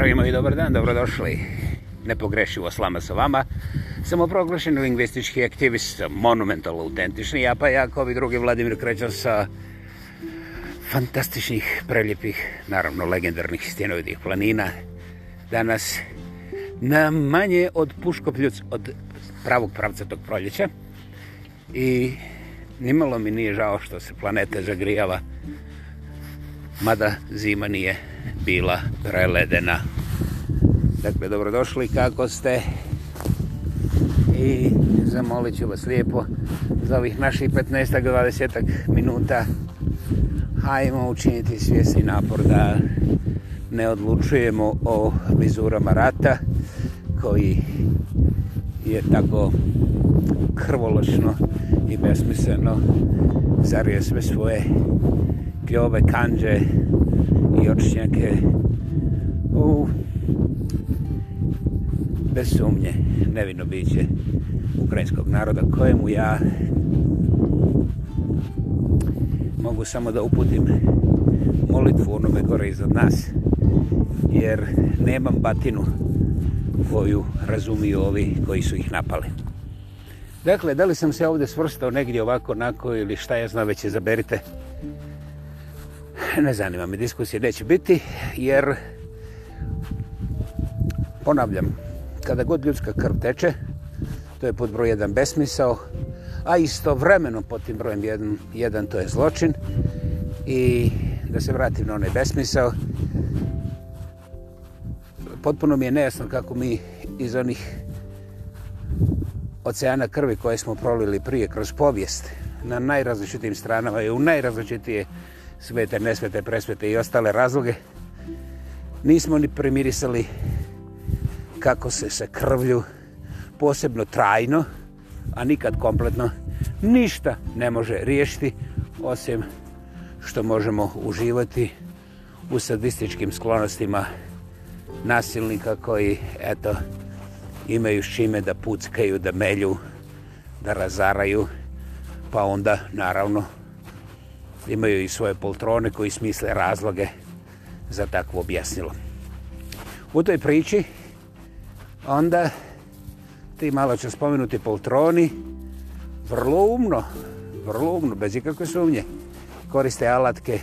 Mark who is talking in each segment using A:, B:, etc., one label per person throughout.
A: Pozdravimo i dobar dan, dobrodošli. Nepogrešivo slama sa vama. Samo proglašen lingvistički aktivist, monumental autentični. Ja pa ja, kao i drugi Vladimir Krećan sa fantastičnih, preljepih, naravno legendarnih stjenovidih planina. Danas na manje od puškopljuc od pravog pravca tog proljeća. I nimalo mi nije žao što se planeta zagrijava, mada zima nije bila preledena. Dakle, dobrodošli, kako ste? I zamolit ću vas lijepo za ovih naših 15-20 minuta. Hajmo učiniti svjesni napor da ne odlučujemo o vizurama rata koji je tako krvološno i besmisleno zarije sve svoje skuplje ove kanđe i očišnjake u bez sumnje nevino biće ukrajinskog naroda kojemu ja mogu samo da uputim molitvu onome gore iznad nas jer nemam batinu koju razumiju ovi koji su ih napali. Dakle, da li sam se ovdje svrstao negdje ovako, onako ili šta ja znam, već je zaberite ne zanima mi diskusije, neće biti, jer ponavljam, kada god ljudska krv teče, to je pod broj jedan besmisao, a istovremeno pod tim brojem jedan, jedan to je zločin. I da se vratim na onaj besmisao, potpuno mi je nejasno kako mi iz onih oceana krvi koje smo prolili prije kroz povijest na najrazličitim stranama i u najrazličitije stranama svete, nesvete, presvete i ostale razloge, nismo ni primirisali kako se sa krvlju, posebno trajno, a nikad kompletno, ništa ne može riješiti, osim što možemo uživati u sadističkim sklonostima nasilnika koji, eto, imaju s čime da puckaju, da melju, da razaraju, pa onda, naravno, imaju i svoje poltrone koji smisle razloge za takvo objasnilo. U toj priči onda ti malo će spomenuti poltroni vrlo umno, vrlo umno, bez ikakve sumnje, koriste alatke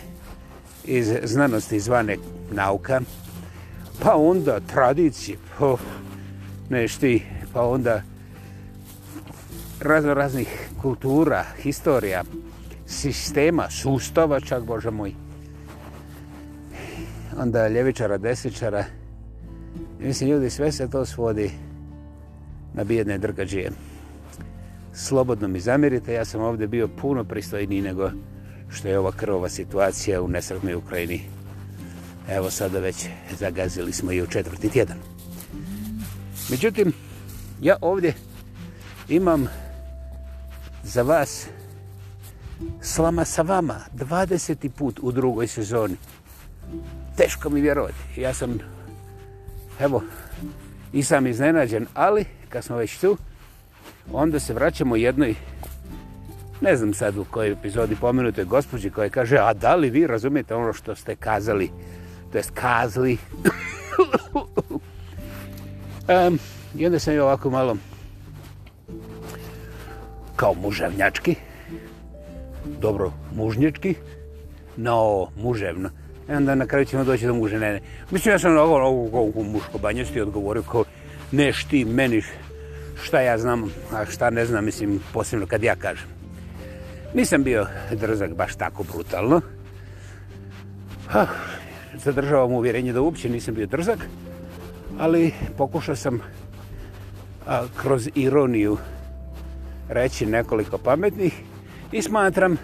A: iz znanosti zvane nauka, pa onda tradicije, oh, nešti, pa onda razno raznih kultura, historija, sistema, sustava čak, Bože moj. Onda ljevičara, desičara. Mislim, ljudi, sve se to svodi na bijedne drgađije. Slobodno mi zamirite, ja sam ovdje bio puno pristojniji nego što je ova krvova situacija u nesretnoj Ukrajini. Evo sada već zagazili smo i u četvrti tjedan. Međutim, ja ovdje imam za vas slama sa vama 20. put u drugoj sezoni. Teško mi vjerovati. Ja sam, evo, i sam iznenađen, ali kad smo već tu, onda se vraćamo jednoj, ne znam sad u kojoj epizodi pomenutoj gospođi koja kaže, a da li vi razumijete ono što ste kazali, to jest kazli. um, I onda sam joj ovako malo kao muževnjački, dobro mužnjički, no muževno. E onda na kraju ćemo doći do muže, ne, ne. Mislim, ja sam na ovu, ovu, muško banjosti odgovorio kao neš ti, meni, šta ja znam, a šta ne znam, mislim, posebno kad ja kažem. Nisam bio drzak baš tako brutalno. Ha, zadržavam uvjerenje da uopće nisam bio drzak, ali pokušao sam a, kroz ironiju reći nekoliko pametnih i smatram da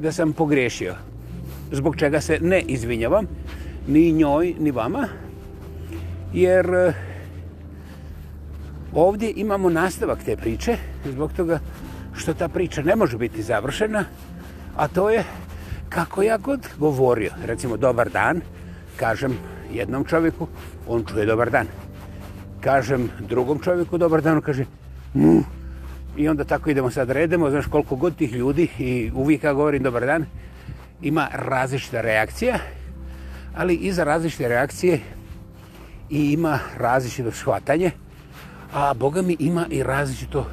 A: da sam pogrešio. Zbog čega se ne izvinjavam ni njoj ni vama. Jer eh, ovdje imamo nastavak te priče zbog toga što ta priča ne može biti završena, a to je kako ja god govorio, recimo dobar dan, kažem jednom čovjeku, on čuje dobar dan. Kažem drugom čovjeku dobar dan, on kaže mu, I onda tako idemo sad redemo, znaš koliko god tih ljudi i uvijek kad govorim dobar dan, ima različita reakcija, ali iza različite reakcije i ima različito shvatanje, a Boga mi ima i različito,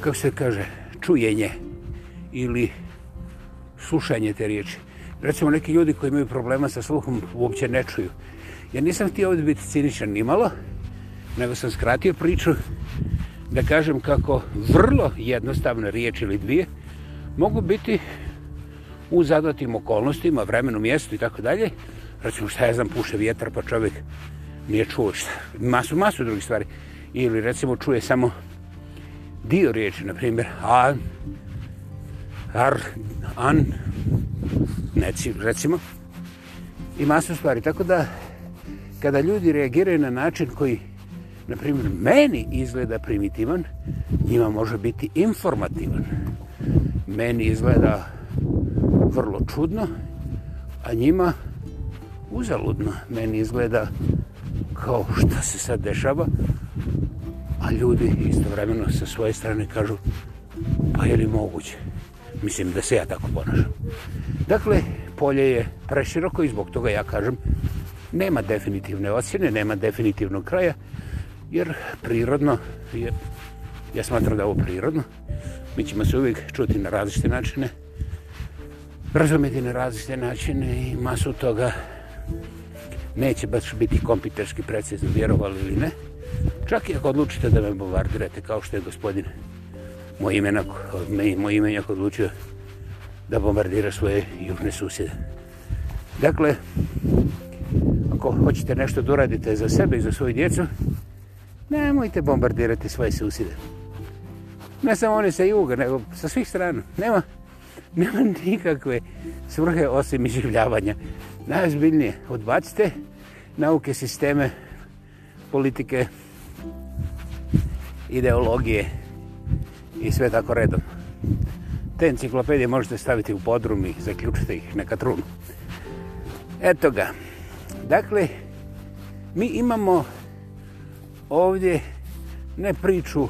A: kako se kaže, čujenje ili slušanje te riječi. Recimo neki ljudi koji imaju problema sa sluhom uopće ne čuju. Ja nisam htio ovdje biti ciničan nimalo, nego sam skratio priču da kažem kako vrlo jednostavne riječi ili dvije mogu biti u zadatim okolnostima, vremenu, mjestu i tako dalje. Recimo šta ja znam, puše vjetar pa čovjek nije čuo šta. Masu, masu drugih stvari. Ili recimo čuje samo dio riječi, na primjer, a, ar, an, neci, recimo. I masu stvari. Tako da, kada ljudi reagiraju na način koji na primjer, meni izgleda primitivan, njima može biti informativan. Meni izgleda vrlo čudno, a njima uzaludno. Meni izgleda kao što se sad dešava, a ljudi istovremeno sa svoje strane kažu pa je li moguće? Mislim da se ja tako ponašam. Dakle, polje je preširoko i zbog toga ja kažem nema definitivne ocjene, nema definitivnog kraja, jer prirodno je, ja smatram da ovo prirodno, mi ćemo se uvijek čuti na različite načine, razumjeti na različite načine i masu toga neće baš biti kompiterski precizno vjerovali ili ne. Čak i ako odlučite da me bombardirate kao što je gospodin moj imenak, moj imenjak odlučio da bombardira svoje južne susjede. Dakle, ako hoćete nešto da uradite za sebe i za svoju djecu, Nemojte bombardirati svoje susjede. Ne samo oni sa juga, nego sa svih strana. Nema, nema nikakve svrhe osim iživljavanja. Najzbiljnije, odbacite nauke, sisteme, politike, ideologije i sve tako redom. Te enciklopedije možete staviti u podrum i zaključite ih neka trun. Eto ga. Dakle, mi imamo ovdje ne priču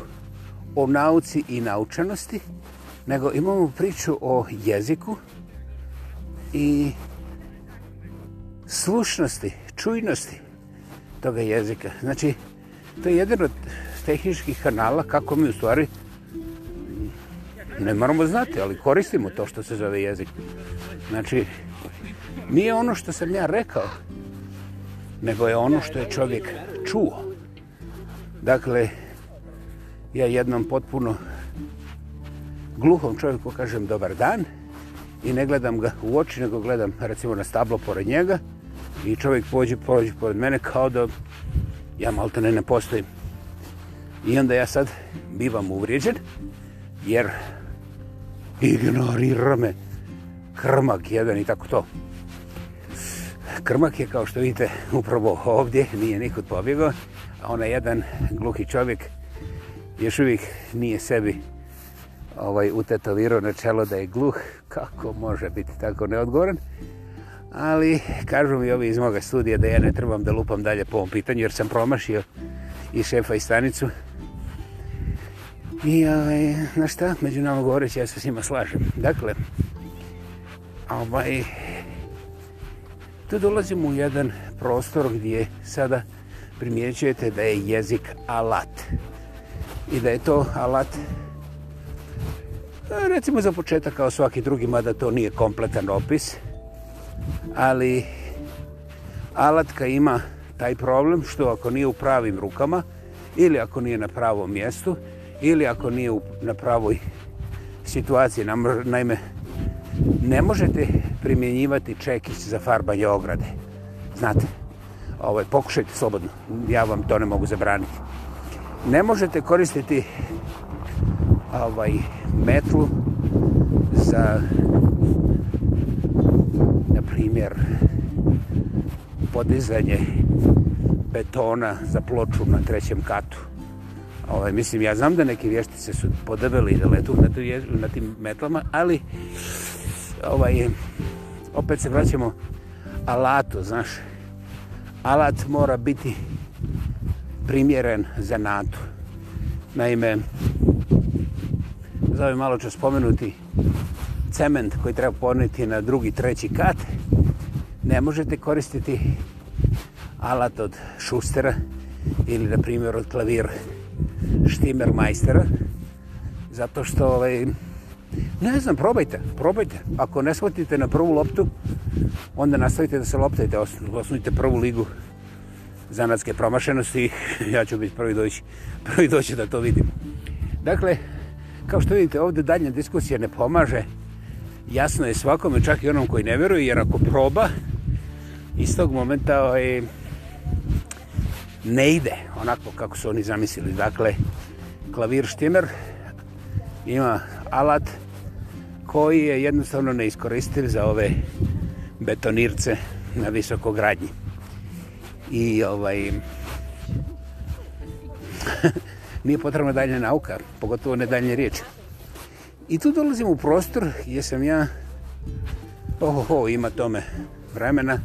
A: o nauci i naučenosti, nego imamo priču o jeziku i slušnosti, čujnosti toga jezika. Znači, to je jedan od tehničkih kanala kako mi u stvari ne moramo znati, ali koristimo to što se zove jezik. Znači, nije ono što sam ja rekao, nego je ono što je čovjek čuo. Dakle, ja jednom potpuno gluhom čovjeku kažem dobar dan i ne gledam ga u oči, nego gledam recimo na stablo pored njega i čovjek pođe, pođe pored mene kao da ja malte ne ne postojim. I onda ja sad bivam uvrijeđen jer ignorira me krmak jedan i tako to. Krmak je kao što vidite upravo ovdje, nije nikud pobjegao onaj jedan gluhi čovjek još uvijek nije sebi ovaj utetovirao na čelo da je gluh, kako može biti tako neodgovoran. Ali kažu mi ovi iz moga studija da ja ne trebam da lupam dalje po ovom pitanju jer sam promašio i šefa i stanicu. I ovaj, znaš šta, među nama govoreći ja se s njima slažem. Dakle, ovaj, tu dolazimo u jedan prostor gdje sada primjećujete da je jezik alat. I da je to alat, e, recimo za početak kao svaki drugi, mada to nije kompletan opis, ali alatka ima taj problem što ako nije u pravim rukama, ili ako nije na pravom mjestu, ili ako nije u, na pravoj situaciji, na, naime, ne možete primjenjivati čekić za farbanje ograde. Znate? ovaj, pokušajte slobodno. Ja vam to ne mogu zabraniti. Ne možete koristiti ovaj metru za na primjer podizanje betona za ploču na trećem katu. Ovaj, mislim, ja znam da neke vještice su podebeli da letu na, tu, na tim metlama, ali ovaj, opet se vraćamo alato, znaš, alat mora biti primjeren za NATO. Naime, za ovaj malo ću spomenuti cement koji treba poniti na drugi, treći kat, ne možete koristiti alat od šustera ili, na primjer, od klavir štimer majstera, zato što ovaj, Ne znam, probajte, probajte. Ako ne shvatite na prvu loptu, onda nastavite da se loptajte, osnovite prvu ligu zanadske promašenosti ja ću biti prvi doći, prvi doći da to vidim. Dakle, kao što vidite, ovdje dalje diskusija ne pomaže. Jasno je svakome, čak i onom koji ne vjeruje, jer ako proba, iz tog momenta ovaj, ne ide onako kako su oni zamislili. Dakle, klavir štimer ima alat, koji je jednostavno neiskoristiv za ove betonirce na visokogradnji. I ovaj... nije potrebna dalje nauka, pogotovo ne dalje riječi. I tu dolazim u prostor gdje sam ja, oho, oh, ima tome vremena,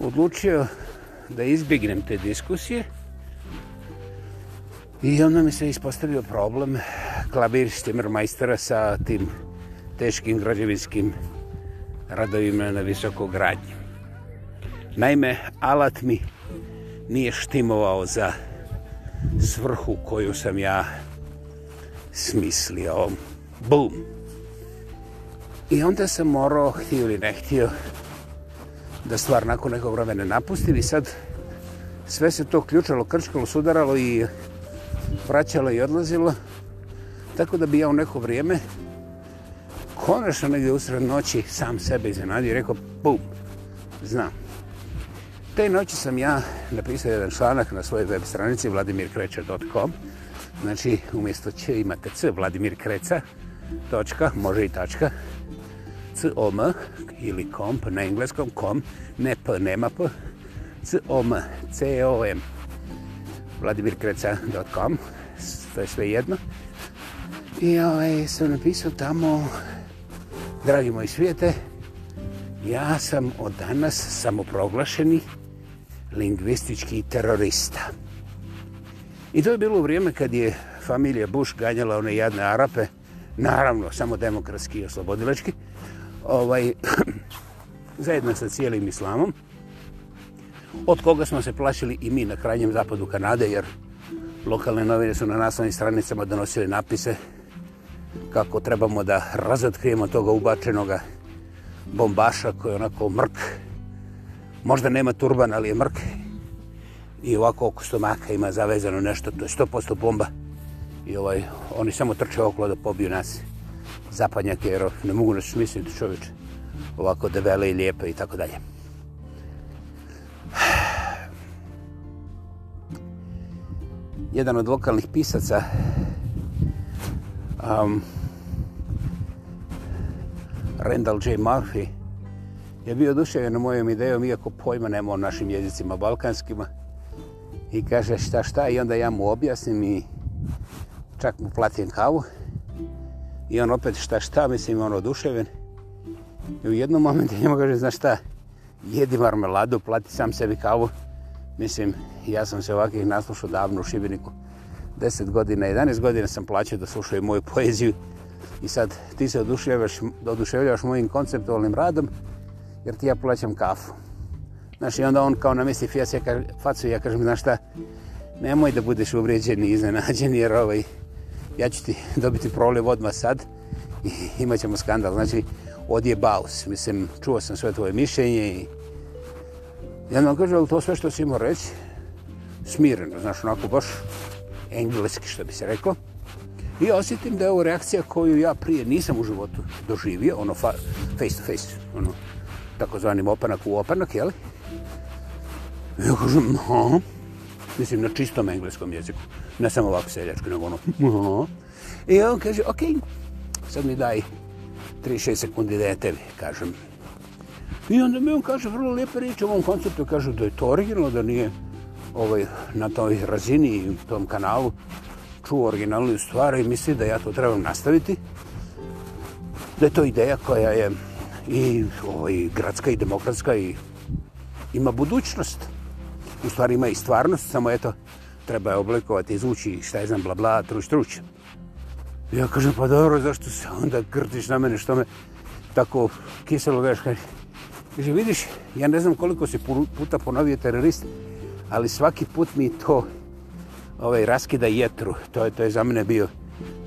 A: odlučio da izbignem te diskusije i onda mi se ispostavio problem klavir Štimer Majstera sa tim teškim građevinskim radovima na visoko gradnje. Naime, alat mi nije štimovao za svrhu koju sam ja smislio. Bum! I onda sam morao, htio ili ne htio, da stvar nakon nekog vremena napustim i sad sve se to ključalo, krčkalo, sudaralo i vraćalo i odlazilo. Tako da bi ja u neko vrijeme konačno negdje usred noći sam sebe iznenadio i rekao, bum, znam. Te noći sam ja napisao jedan članak na svojoj web stranici vladimirkreća.com Znači, umjesto Č imate C, Vladimir Kreca, točka, može i tačka, C, O, M, ili komp, na engleskom, kom, ne P, nema P, C, O, M, C, O, M, vladimirkreca.com, to je sve jedno. I ovaj, sam napisao tamo dragi moji svijete, ja sam od danas samoproglašeni lingvistički terorista. I to je bilo u vrijeme kad je familija Bush ganjala one jadne Arape, naravno, samo demokratski i oslobodilački, ovaj, zajedno sa cijelim islamom, od koga smo se plašili i mi na krajnjem zapadu Kanade, jer lokalne novine su na naslovnim stranicama donosile napise kako trebamo da razotkrijemo toga ubačenoga bombaša koji je onako mrk. Možda nema turban, ali je mrk. I ovako oko stomaka ima zavezano nešto, to je 100% bomba. I ovaj, oni samo trče okolo da pobiju nas zapadnjake, jer ne mogu nas smisliti čovječe ovako debele i lijepe i tako dalje. Jedan od lokalnih pisaca um, Randall J. Murphy je bio oduševjen mojom idejom, iako pojma nema o našim jezicima balkanskima. I kaže šta šta i onda ja mu objasnim i čak mu platim kavu. I on opet šta šta, mislim on oduševjen. I u jednom momentu njemu kaže, znaš šta, jedi marmeladu, plati sam sebi kavu. Mislim, ja sam se ovakvih naslušao davno u Šibeniku. 10 godina, 11 godina sam plaćao da slušaju moju poeziju i sad ti se oduševljavaš, oduševljavaš mojim konceptualnim radom jer ti ja plaćam kafu. Znaš, i onda on kao namesti Fijas, ja kažem, facu, ja kažem, znaš šta, nemoj da budeš uvrijeđen i iznenađen, jer ovaj, ja ću ti dobiti prolev odmah sad i imat ćemo skandal. Znači, odje baus, mislim, čuo sam sve tvoje mišljenje i ja nam kažem, to sve što si imao reći, smireno, znaš, onako baš, engleski što bi se reklo. I osjetim da je ovo reakcija koju ja prije nisam u životu doživio, ono fa, face to face, ono takozvanim opanak u opanak, jeli? I ja kažem, no, mislim na čistom engleskom jeziku, ne samo ovako seljačko, nego ono, no. I on kaže, ok, sad mi daj 3-6 sekundi da je tebi, kažem. I onda mi on kaže, vrlo lijepe riječi u ovom konceptu, kaže da je to originalno, da nije, ovaj, na toj razini i u tom kanalu čuo originalnu stvar i misli da ja to trebam nastaviti. Da je to ideja koja je i, ovaj, gradska i demokratska i ima budućnost. U stvari ima i stvarnost, samo eto, treba je oblikovati, izvući, šta je znam, bla bla, truć, truć. Ja kažem, pa dobro, zašto se onda grtiš na mene, što me tako kiselo veš? Kaže, vidiš, ja ne znam koliko se puta ponovio terorist, ali svaki put mi to ovaj raskida jetru. To je to je za mene bio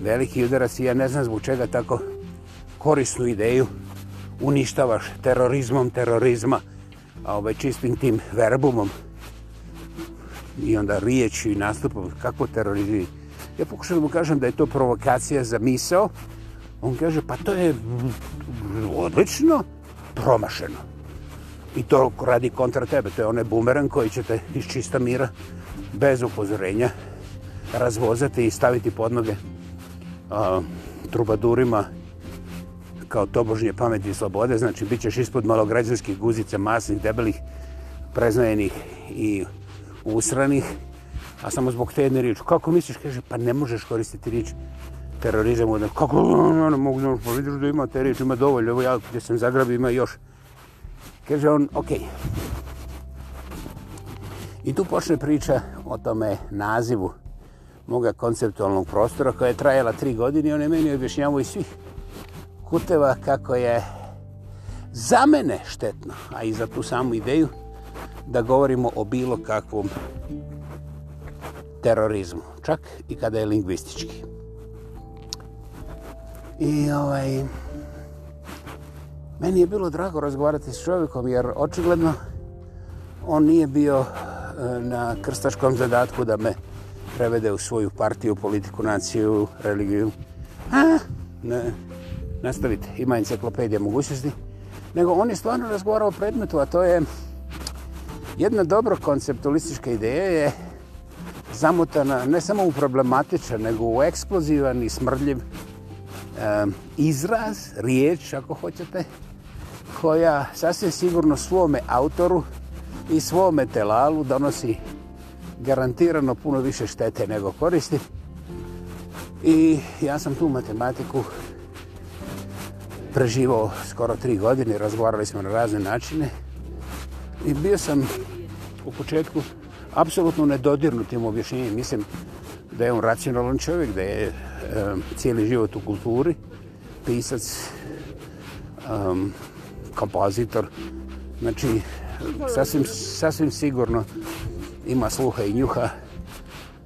A: veliki udarac i ja ne znam zbog čega tako korisnu ideju uništavaš terorizmom terorizma, a ovaj čistim tim verbumom i onda riječi i nastupom kako terorizi. Ja pokušam da mu kažem da je to provokacija za misao. On kaže pa to je odlično promašeno i to radi kontra tebe. To je onaj bumerang koji će te iz čista mira, bez upozorenja, razvozati i staviti pod noge a, trubadurima kao tobožnje pameti i slobode. Znači, bit ćeš ispod malograđanskih guzica, masnih, debelih, preznajenih i usranih, a samo zbog te jedne riječi. Kako misliš? Kaže, pa ne možeš koristiti riječ terorizam. Kako? Ne mogu, ne mogu, pa vidiš da ima te riječi, ima dovolj. Evo ja gdje sam zagrabio, ima još. Kaže on, ok. I tu počne priča o tome nazivu moga konceptualnog prostora koja je trajala tri godine i on je meni objašnjavao iz svih kuteva kako je za mene štetno, a i za tu samu ideju, da govorimo o bilo kakvom terorizmu, čak i kada je lingvistički. I ovaj... Meni je bilo drago razgovarati s čovjekom jer očigledno on nije bio e, na krstaškom zadatku da me prevede u svoju partiju, politiku, naciju, religiju. A, ne, nastavite, ima enciklopedija mogućnosti. Nego on je stvarno razgovarao o predmetu, a to je jedna dobro konceptualistička ideja je zamutana ne samo u problematičan, nego u eksplozivan i smrdljiv izraz, riječ, ako hoćete, koja sasvim sigurno svome autoru i svome telalu donosi garantirano puno više štete nego koristi. I ja sam tu matematiku preživao skoro tri godine, razgovarali smo na razne načine i bio sam u početku apsolutno nedodirnutim objašnjenjem. Mislim, da je on racionalan čovjek, da je um, cijeli život u kulturi, pisac, um, kompozitor. Znači, sasvim, sasvim sigurno ima sluha i njuha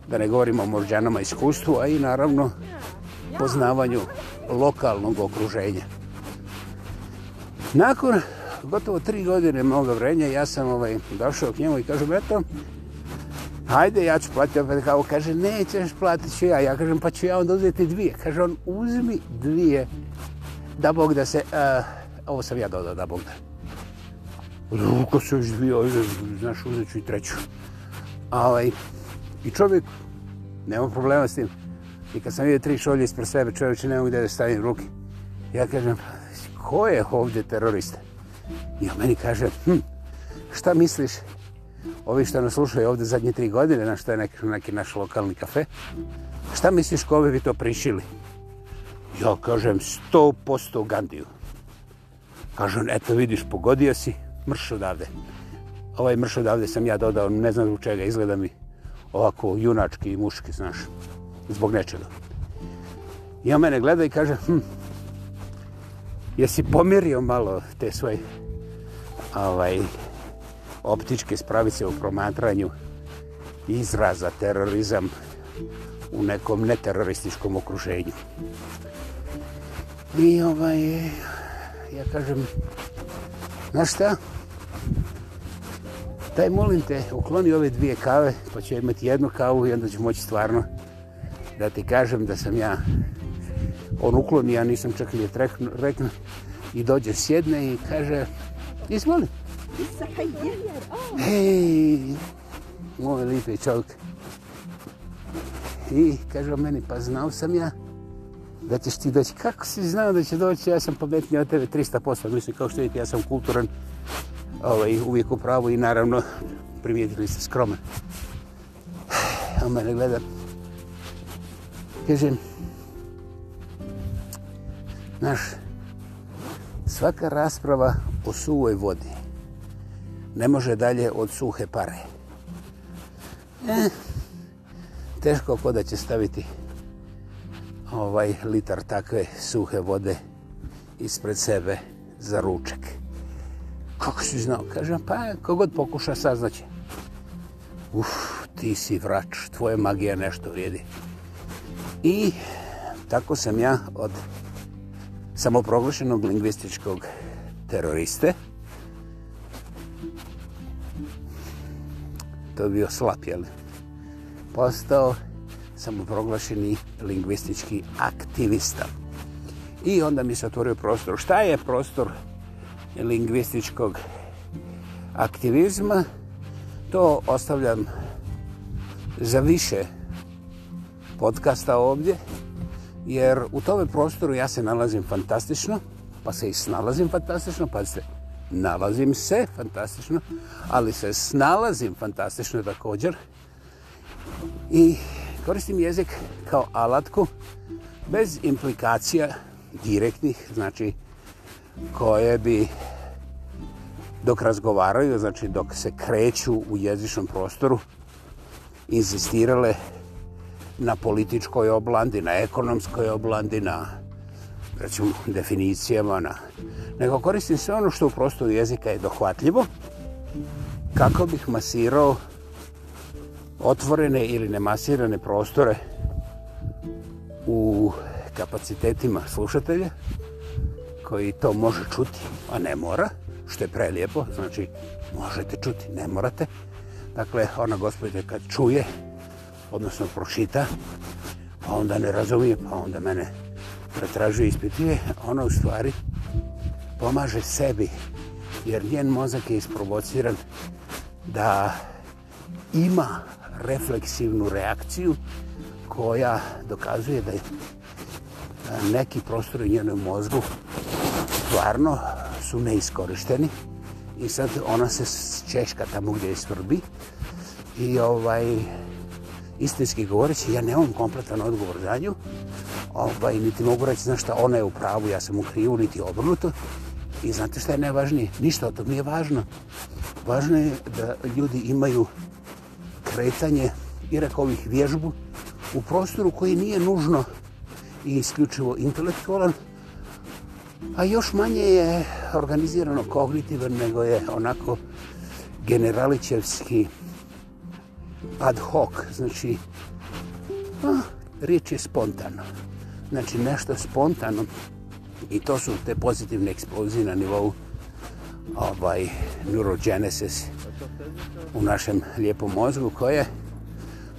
A: da ne govorimo o morđanama iskustvu, a i naravno poznavanju lokalnog okruženja. Nakon gotovo tri godine mnogo vrenja, ja sam ovaj, došao k njemu i kažem, eto, hajde ja ću platiti, opet kao kaže, nećeš platit ću ja, ja kažem, pa ću ja onda uzeti dvije. Kaže on, uzmi dvije, da Bog da se, uh, ovo sam ja dodao, da Bog da. Ruka se još dvije, ajde, znaš, uzet ću i treću. Ali, i čovjek, nema problema s tim. I kad sam vidio tri šolje ispred sebe, čovječe, nema gdje da stavim ruke. Ja kažem, ko je ovdje terorista? I on meni kaže, hm, šta misliš, ovi što nas slušaju ovdje zadnje tri godine, na što je neki, neki naš lokalni kafe, šta misliš ko bi to prišili? Ja kažem 100% Gandiju. Kažem, eto vidiš, pogodio si, mrš odavde. Ovaj mrš odavde sam ja dodao, ne znam zbog čega, izgleda mi ovako junački i muški, znaš, zbog nečega. I on mene gleda i kaže, hm, jesi pomirio malo te svoje ovaj, optičke spravice u promatranju izraza terorizam u nekom neterorističkom okruženju. I ovaj, ja kažem, znaš šta? Daj, molim te, ukloni ove dvije kave, pa ću imati jednu kavu i onda ću moći stvarno da ti kažem da sam ja on ukloni, ja nisam čak li je rekno, i dođe sjedne i kaže, izvolite. Hej, moj lipi čovjek. I kaže meni, pa znao sam ja da ćeš ti doći. Kako si znao da će doći? Ja sam pametnija od tebe 300%. Mislim, kao što vidite, ja sam kulturan, ovaj, uvijek u pravu i naravno primijetili ste skroman. On mene gleda. Kaže, znaš, svaka rasprava o suvoj vodi ne može dalje od suhe pare. Eh, teško ko da će staviti ovaj litar takve suhe vode ispred sebe za ruček. Kako si znao? Kažem, pa kogod pokuša saznaće. Uf, ti si vrač, tvoja magija nešto vrijedi. I tako sam ja od samoproglašenog lingvističkog teroriste, to bio slab, jel? Postao sam proglašeni lingvistički aktivista. I onda mi se otvorio prostor. Šta je prostor lingvističkog aktivizma? To ostavljam za više podcasta ovdje, jer u tome prostoru ja se nalazim fantastično, pa se i snalazim fantastično, pa se nalazim se, fantastično, ali se snalazim, fantastično također. I koristim jezik kao alatku bez implikacija direktnih, znači koje bi dok razgovaraju, znači dok se kreću u jezičnom prostoru, inzistirale na političkoj oblandi, na ekonomskoj oblandi, na recimo, definicijama na... Nego koristim sve ono što u prostoru jezika je dohvatljivo, kako bih masirao otvorene ili nemasirane prostore u kapacitetima slušatelja koji to može čuti, a ne mora, što je prelijepo, znači možete čuti, ne morate. Dakle, ona gospodina kad čuje, odnosno pročita, pa onda ne razumije, pa onda mene pretražuje i ispituje, ona u stvari pomaže sebi, jer njen mozak je isprovociran da ima refleksivnu reakciju koja dokazuje da je neki prostor u njenom mozgu stvarno su neiskorišteni i sad ona se češka tamo gdje je svrbi i ovaj istinski govoreći ja nemam kompletan odgovor za nju ovaj, niti mogu reći, znaš šta, ona je u pravu, ja sam u krivu, niti obrnuto. I znate šta je najvažnije? Ništa o tom nije važno. Važno je da ljudi imaju kretanje i rekao ovih vježbu u prostoru koji nije nužno i isključivo intelektualan, a još manje je organizirano kognitivan nego je onako generalićevski ad hoc, znači, a, riječ je spontano znači nešto spontano i to su te pozitivne eksplozije na nivou ovaj, neurogenesis u našem lijepom mozgu koje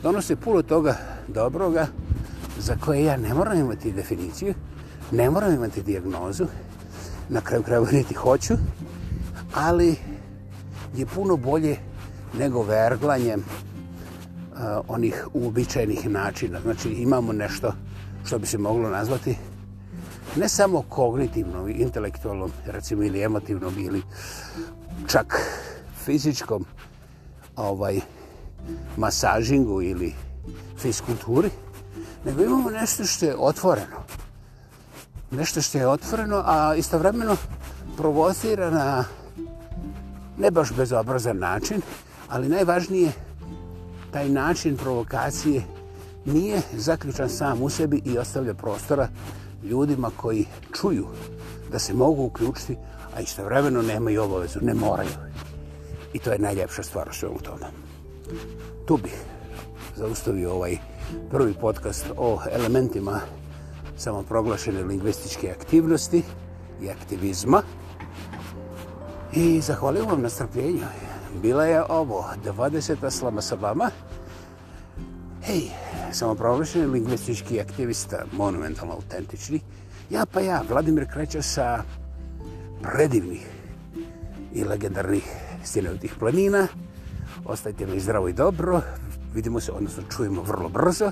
A: donose puno toga dobroga za koje ja ne moram imati definiciju, ne moram imati diagnozu, na kraju kraju niti hoću, ali je puno bolje nego verglanjem uh, eh, onih uobičajenih načina. Znači imamo nešto uh, što bi se moglo nazvati ne samo kognitivnom, intelektualnom, recimo ili emotivnom ili čak fizičkom ovaj masažingu ili fizkulturi, nego imamo nešto što je otvoreno. Nešto što je otvoreno, a istovremeno provocira na ne baš bezobrazan način, ali najvažnije taj način provokacije nije zaključan sam u sebi i ostavlja prostora ljudima koji čuju da se mogu uključiti, a istovremeno nemaju obavezu, ne moraju. I to je najljepša stvar u svemu tome. Tu bih zaustavio ovaj prvi podcast o elementima samoproglašene lingvističke aktivnosti i aktivizma. I zahvalim vam na strpljenju. Bila je ovo 20. slama sa vama. Hej, samoproglašeni lingvistički aktivista, monumentalno autentični. Ja pa ja, Vladimir Kreća sa predivnih i legendarnih stjenovitih planina. Ostajte mi zdravo i dobro. Vidimo se, odnosno čujemo vrlo brzo.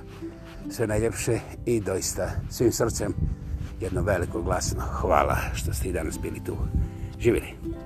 A: Sve najljepše i doista svim srcem jedno veliko glasno hvala što ste i danas bili tu. Živjeli!